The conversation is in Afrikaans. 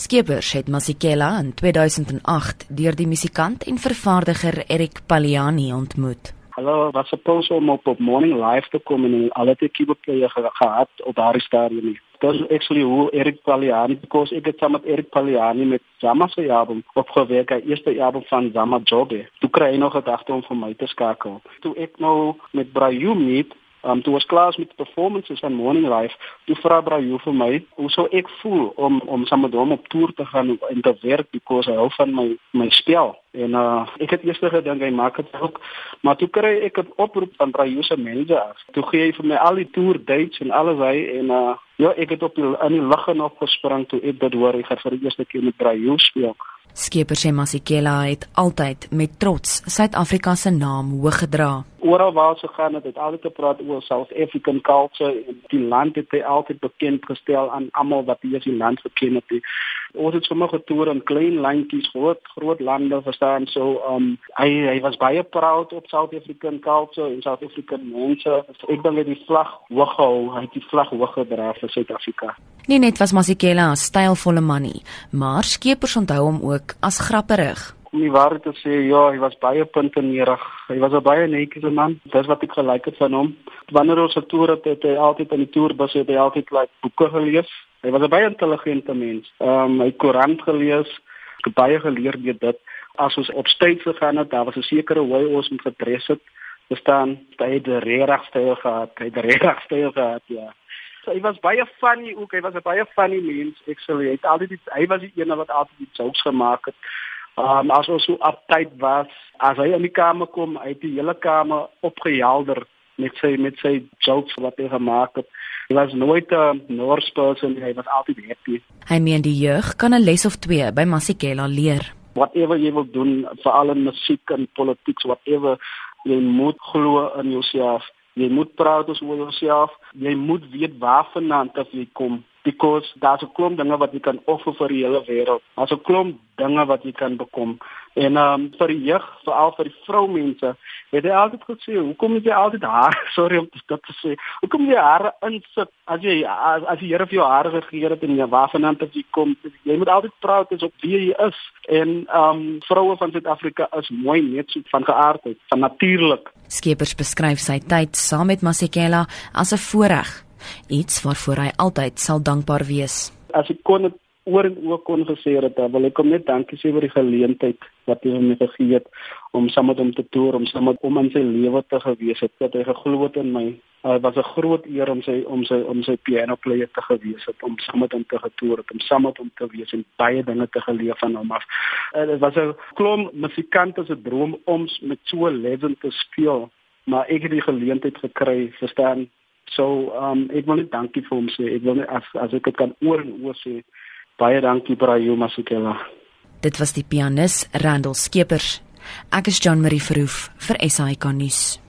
Skeepers het Masikela in 2008 deur die musikant en vervaardiger Erik Paliani ontmoet. Hallo, wat se pos om op op morning live te kom en al het ek keyboardplayer ge gehad op daardie stadium nie. Dit is actually hoe Erik Paliani because ek het saam met Erik Paliani met Zama se album opgewerk, die eerste album van Zama Jobe. Toe kry hy nog gedagte om vir my te skakel. Toe ek nou met Brayu meet Um toe was klaar met performances van Morning Life. Toe vra Brayu vir my, hoe sou ek voel om om saam met hom op toer te gaan en te werk because hy hou van my my spel. En uh ek het eers gedink hy maak dit ook, maar toe kry ek 'n oproep van Brayu se manager. Toe gee hy vir my al die toer dates en alles hy en uh ja, ek het op die, in die lug en opgesprang toe ek dit hoor hy gaan vir die eerste keer met Brayu speel. Skipper sê Masikela het altyd met trots Suid-Afrika se naam hoog gedra. Oral waar sy gaan het, het altyd gepraat oor South African culture en die land het hy altyd bekend gestel aan almal wat hier die land geken het. Ons het sommer getoer in klein landjies, groot groot lande verstaan so um hy hy was baie proud op South African culture en South African mense. Ek dink hy het die vlag hoog gehou, hy het die vlag hoog gedra vir Suid-Afrika. Nie net was Masikela 'n stylvolle man nie, maar skepers onthou hom ook as grapperig. Om die waarheid te sê, ja, hy was baie puntenierig. Hy was 'n baie netjiese man. Dis wat ek gelike het van hom. Wanneer ons op toer het, het hy altyd in die toerbus hy altyd like boeke gelees. Hy was 'n baie intelligente mens. Ehm um, hy koerant gelees, baie geleer deur dit. As ons op stage gegaan het, daar was 'n sekere hoe ons moet gedres het. Verstaan, hy het 'n regstyl gehad. Hy het 'n regstyl gehad, ja. Hy was baie funny ook. Hy was 'n baie funny mens. Ek sê hy het altyd die, hy was die een wat altyd die jokes gemaak het. Um as ons so uptight was, as hy in die kamer kom, hy het die hele kamer opgehelder met sy met sy jokes wat hy gemaak het. Hy was nooit 'n Norse person, hy was altyd happy. Hy meen die jeug kan 'n les of twee by Masikela leer. Whatever jy wil doen, veral in musiek en politiek, whatever jy moet glo in jouself jy moet praat oor jouself. Jy moet weet waarvandaan jy kom because daar's 'n klomp dinge wat jy kan offer vir die hele wêreld. Daar's 'n klomp dinge wat jy kan bekom. En um, vir die jeug veral vir die vroumense het hy altyd gesê hoekom jy altyd haar sorry om dit te sê hoekom jy haar insit as jy as, as die Here vir jou hare gegee het en jy waarvandaan jy kom? Jy moet altyd praat is op wie jy is. En um, vroue van Suid-Afrika is mooi net so van geaardheid van natuurlik. Skeepers beskryf sy tyd saam met Masekela as 'n voorreg, iets waarvoor hy altyd sal dankbaar wees. As ek kon het oor en oor kon gesê het, wil ek hom net dankie sê vir die geleentheid wat hy my gegee het om saam met hom te toer, om saam met hom in sy lewe te gewees het, dat hy geglo het in my. Dit uh, was 'n groot eer om sy om sy om sy piano player te gewees het, om saam met hom te getoer het, om saam met hom te wees en baie dinge te geleef van hom af. Uh, dit was 'n klomp musikante se droom om met so 'n legend te speel, maar ek het die geleentheid gekry, verstaan? So, um ek wil net dankie vir hom sê. Ek wil net as as ek dit kan oor en oor sê Baie dankie Brayo Masukela. Dit was die pianis Randall Skeepers. Ek is Jean Marie Verhoef vir SAK nuus.